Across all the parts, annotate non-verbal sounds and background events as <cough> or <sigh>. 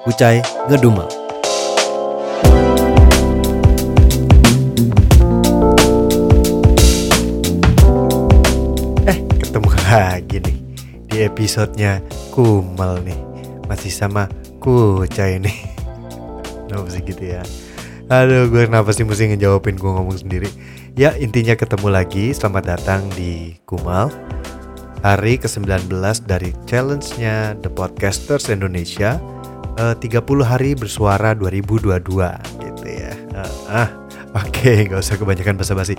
Kucai ngedumal. Eh, ketemu lagi nih di episodenya Kumal nih. Masih sama Kucai nih. <laughs> Kenapa sih gitu ya? Aduh, gue kenapa sih mesti ngejawabin gue ngomong sendiri? Ya, intinya ketemu lagi. Selamat datang di Kumal hari ke-19 dari challenge-nya The Podcasters Indonesia eh, 30 hari bersuara 2022 gitu ya. Eh, ah, oke, okay, nggak usah kebanyakan basa-basi.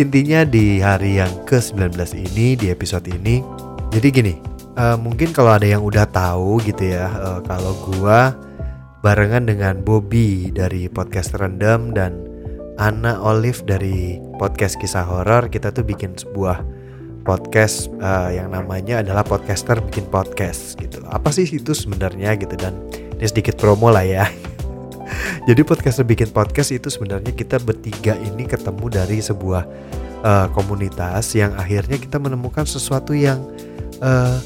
Intinya di hari yang ke-19 ini di episode ini, jadi gini, eh, mungkin kalau ada yang udah tahu gitu ya, eh, kalau gua barengan dengan Bobby dari podcast Rendam dan Anna Olive dari podcast kisah horor, kita tuh bikin sebuah podcast uh, yang namanya adalah podcaster bikin podcast gitu. Apa sih itu sebenarnya gitu dan ini sedikit promo lah ya. <laughs> Jadi podcaster bikin podcast itu sebenarnya kita bertiga ini ketemu dari sebuah uh, komunitas yang akhirnya kita menemukan sesuatu yang uh,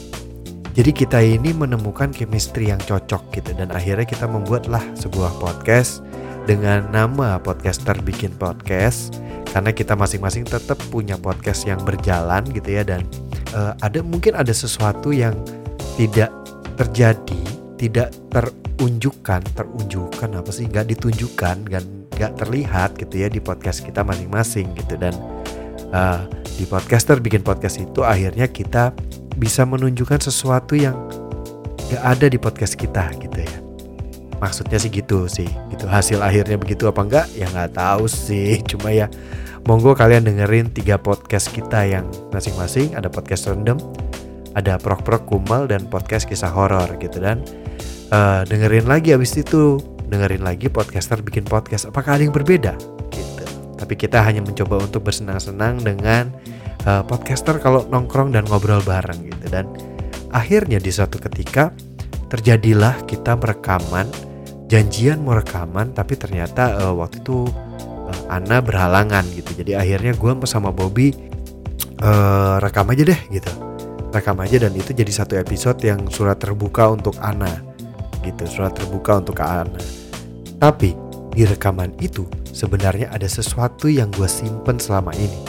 jadi kita ini menemukan chemistry yang cocok gitu. Dan akhirnya kita membuatlah sebuah podcast dengan nama podcaster bikin podcast. Karena kita masing-masing tetap punya podcast yang berjalan gitu ya. Dan uh, ada mungkin ada sesuatu yang tidak terjadi tidak terunjukkan terunjukkan apa sih? Nggak ditunjukkan dan nggak terlihat gitu ya di podcast kita masing-masing gitu. Dan uh, di podcaster bikin podcast itu akhirnya kita bisa menunjukkan sesuatu yang nggak ada di podcast kita gitu ya. Maksudnya sih gitu sih. Gitu hasil akhirnya begitu apa enggak ya nggak tahu sih. <laughs> Cuma ya monggo kalian dengerin tiga podcast kita yang masing-masing. Ada podcast random ada prok-prok kumal dan podcast kisah horor gitu. Dan uh, dengerin lagi abis itu. Dengerin lagi podcaster bikin podcast. Apakah ada yang berbeda? Gitu. Tapi kita hanya mencoba untuk bersenang-senang dengan uh, podcaster kalau nongkrong dan ngobrol bareng gitu. Dan akhirnya di suatu ketika terjadilah kita merekaman janjian mau rekaman tapi ternyata uh, waktu itu uh, Ana berhalangan gitu. Jadi akhirnya gue sama Bobby uh, rekam aja deh gitu. Rekam aja dan itu jadi satu episode yang surat terbuka untuk Ana gitu surat terbuka untuk Ana tapi di rekaman itu sebenarnya ada sesuatu yang gue simpen selama ini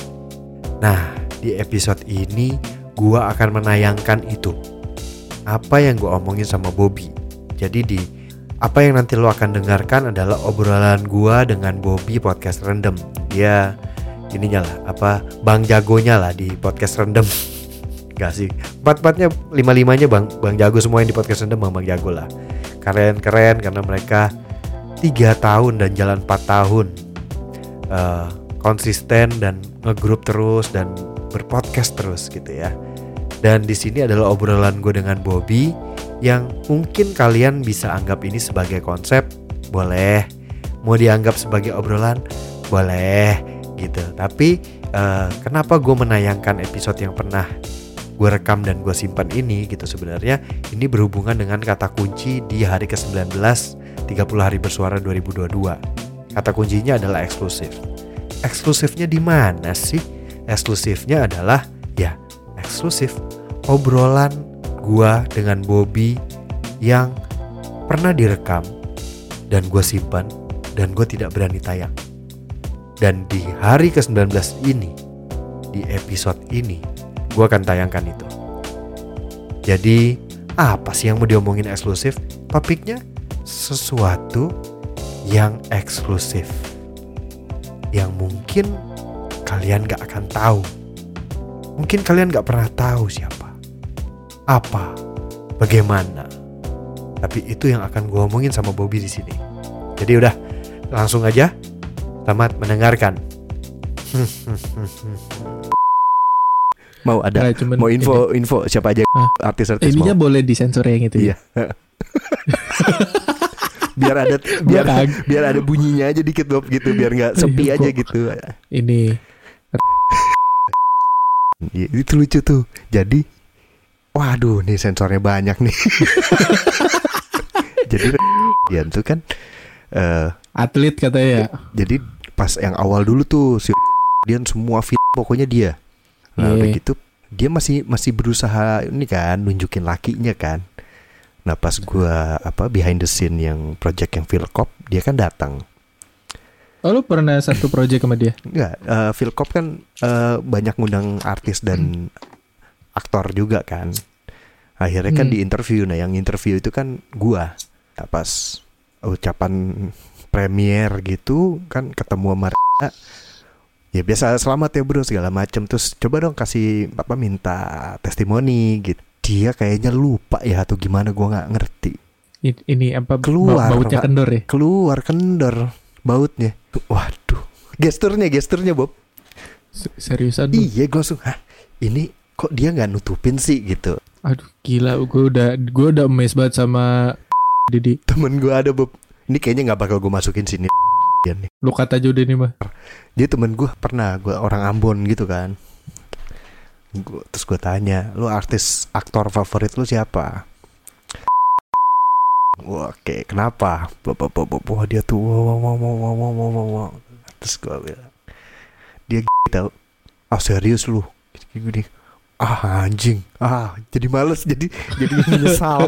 nah di episode ini gue akan menayangkan itu apa yang gue omongin sama Bobby jadi di apa yang nanti lo akan dengarkan adalah obrolan gua dengan Bobby podcast random. Dia ininya lah, apa bang jagonya lah di podcast random. <laughs> Gak sih, empat empatnya lima limanya bang bang jago semua yang di podcast random bang bang jago lah. Keren keren karena mereka tiga tahun dan jalan empat tahun uh, konsisten dan ngegrup terus dan berpodcast terus gitu ya. Dan di sini adalah obrolan gue dengan Bobby yang mungkin kalian bisa anggap ini sebagai konsep, boleh. Mau dianggap sebagai obrolan, boleh gitu. Tapi uh, kenapa gue menayangkan episode yang pernah gue rekam dan gue simpan ini gitu sebenarnya ini berhubungan dengan kata kunci di hari ke-19 30 hari bersuara 2022. Kata kuncinya adalah eksklusif. Eksklusifnya di mana sih? Eksklusifnya adalah ya eksklusif obrolan gua dengan Bobby yang pernah direkam dan gue simpan dan gue tidak berani tayang. Dan di hari ke-19 ini, di episode ini, gue akan tayangkan itu. Jadi, apa sih yang mau diomongin eksklusif? Topiknya sesuatu yang eksklusif. Yang mungkin kalian gak akan tahu. Mungkin kalian gak pernah tahu siapa. Apa? Bagaimana? Tapi itu yang akan gue omongin sama Bobby di sini. Jadi udah langsung aja. Selamat mendengarkan <laughs> mau ada Nah, cuman mau ini. info info siapa aja artis-artis Ininya mau. boleh disensor yang itu iya. Ya. <laughs> biar ada biar Biar biar ada bunyinya aja dikit Bob gitu biar nggak sepi Iya, aja gitu. ini. Iya, itu lucu tuh. Jadi waduh nih sensornya banyak nih. <laughs> Jadi Dian tuh kan eh atlet katanya ya. jadi pas yang awal dulu tuh si Dian semua fit pokoknya dia nah Iya. udah gitu dia masih masih berusaha ini kan nunjukin lakinya kan nah pas gua apa behind the scene yang project yang Philcop dia kan datang Oh lu pernah satu project sama dia? Enggak, eh Philcop kan eh, banyak ngundang artis dan aktor juga kan. Akhirnya kan Hmm. di interview, nah yang interview itu kan gua. Nah, pas ucapan premier gitu kan ketemu sama ya biasa selamat ya bro segala macem. Terus coba dong kasih apa minta testimoni gitu. Dia kayaknya lupa ya atau gimana gua nggak ngerti. Ini apa Keluar, bau- bautnya kendor ya? keluar kendor bautnya. Waduh gesturnya gesturnya Bob. Se- Seriusan? Iya gue langsung Hah ini kok dia nggak nutupin sih? Gitu. Aduh gila gue udah gue udah amazed banget sama Didi. Temen gue ada Bob. Ini kayaknya nggak bakal gue masukin sini nih. Lu kata nih mah. Dia temen gue pernah Gue orang Ambon gitu kan gua, Terus gue tanya Lu artis aktor favorit lu siapa Wah, Oke kenapa Bapak dia tuh. Terus gue bilang Dia tau Ah serius lu Gini, gini ah anjing ah jadi males jadi jadi <laughs> menyesal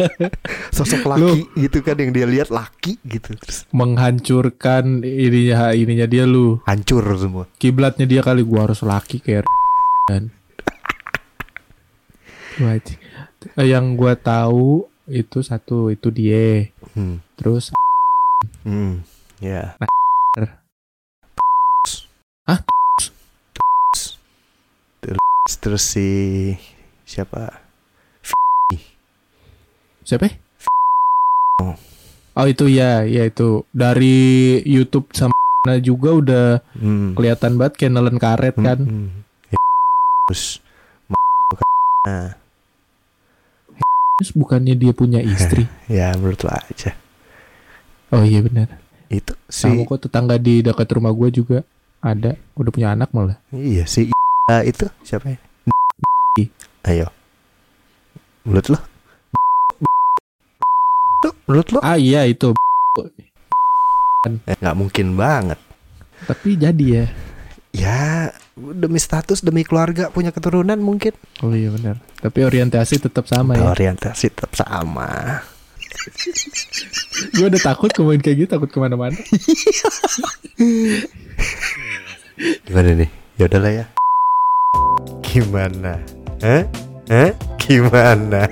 <laughs> sosok laki gitu kan yang dia lihat laki gitu terus Menghancurkan ininya ininya dia lu. hancur semua Kiblatnya dia kali gua harus laki kayak <laughs> kan. Wajib. Yang gua tahu itu satu itu dia. hmm. Terus Hmm. ya Hah? Terus, si siapa siapa? ya? Oh. Oh itu ya, ya itu dari YouTube sama juga udah hmm. kelihatan banget kenalan karet Hmm, kan. hmm. terus nah Terus bukannya dia punya <laughs> istri? ya menurut lo aja Oh iya benar. itu si Sama kok tetangga di dekat rumah gue juga ada, udah punya anak malah. Iya si I- itu siapa ya? <laughs> Ayo. Menurut lo? Tuh, menurut lo? Ah iya itu. Eh, nggak mungkin banget. Tapi jadi ya. Ya demi status demi keluarga punya keturunan mungkin. Oh iya benar. Tapi orientasi tetap sama ya. Orientasi tetap sama. gue udah takut ngomongin kayak gitu, takut ke mana-mana. <laughs> Gimana nih? Ya udahlah ya. Gimana? Hah? Hah? Gimana?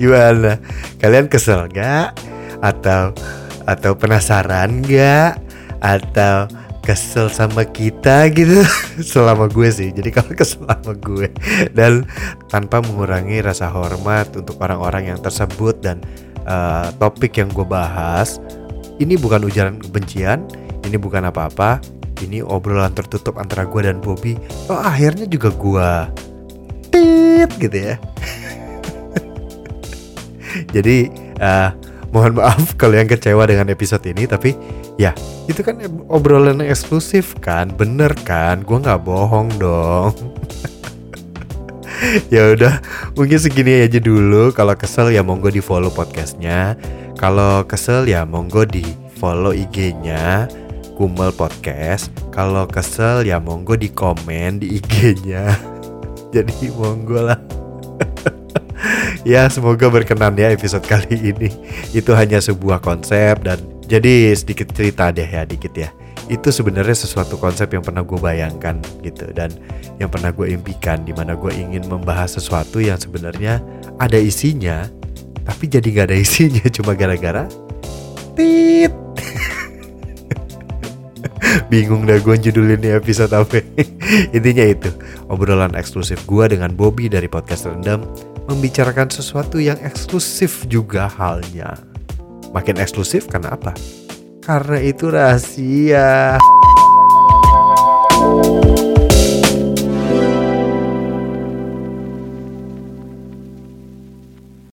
Gimana? Kalian kesel gak? Atau atau penasaran gak? Atau kesel sama kita gitu <laughs> selama gue sih jadi kalau kesel sama gue dan tanpa mengurangi rasa hormat untuk orang-orang yang tersebut dan eh, topik yang gue bahas ini bukan ujaran kebencian ini bukan apa-apa ini obrolan tertutup antara gue dan Bobby. Oh akhirnya juga gue tit gitu ya. <laughs> Jadi eh, mohon maaf kalau yang kecewa dengan episode ini tapi ya itu kan obrolan eksklusif kan. Bener kan? Gue nggak bohong dong. <laughs> Ya udah mungkin segini aja dulu. Kalau kesel ya monggo di follow podcastnya. Kalau kesel ya monggo di follow IG-nya Kumel Podcast. Kalau kesel ya monggo di komen di IG-nya <laughs> jadi monggo lah. <laughs> Ya semoga berkenan ya episode kali ini. Itu hanya sebuah konsep dan jadi sedikit cerita deh ya dikit ya. Itu sebenarnya sesuatu konsep yang pernah gue bayangkan gitu dan yang pernah gue impikan di mana gue ingin membahas sesuatu yang sebenarnya ada isinya tapi jadi nggak ada <laughs> isinya cuma gara-gara tit <laughs> bingung dah gue judulin ini episode apa. <laughs> Intinya itu obrolan eksklusif gue dengan Bobby dari podcast rendam membicarakan sesuatu yang eksklusif juga halnya. Makin eksklusif karena apa? Karena itu rahasia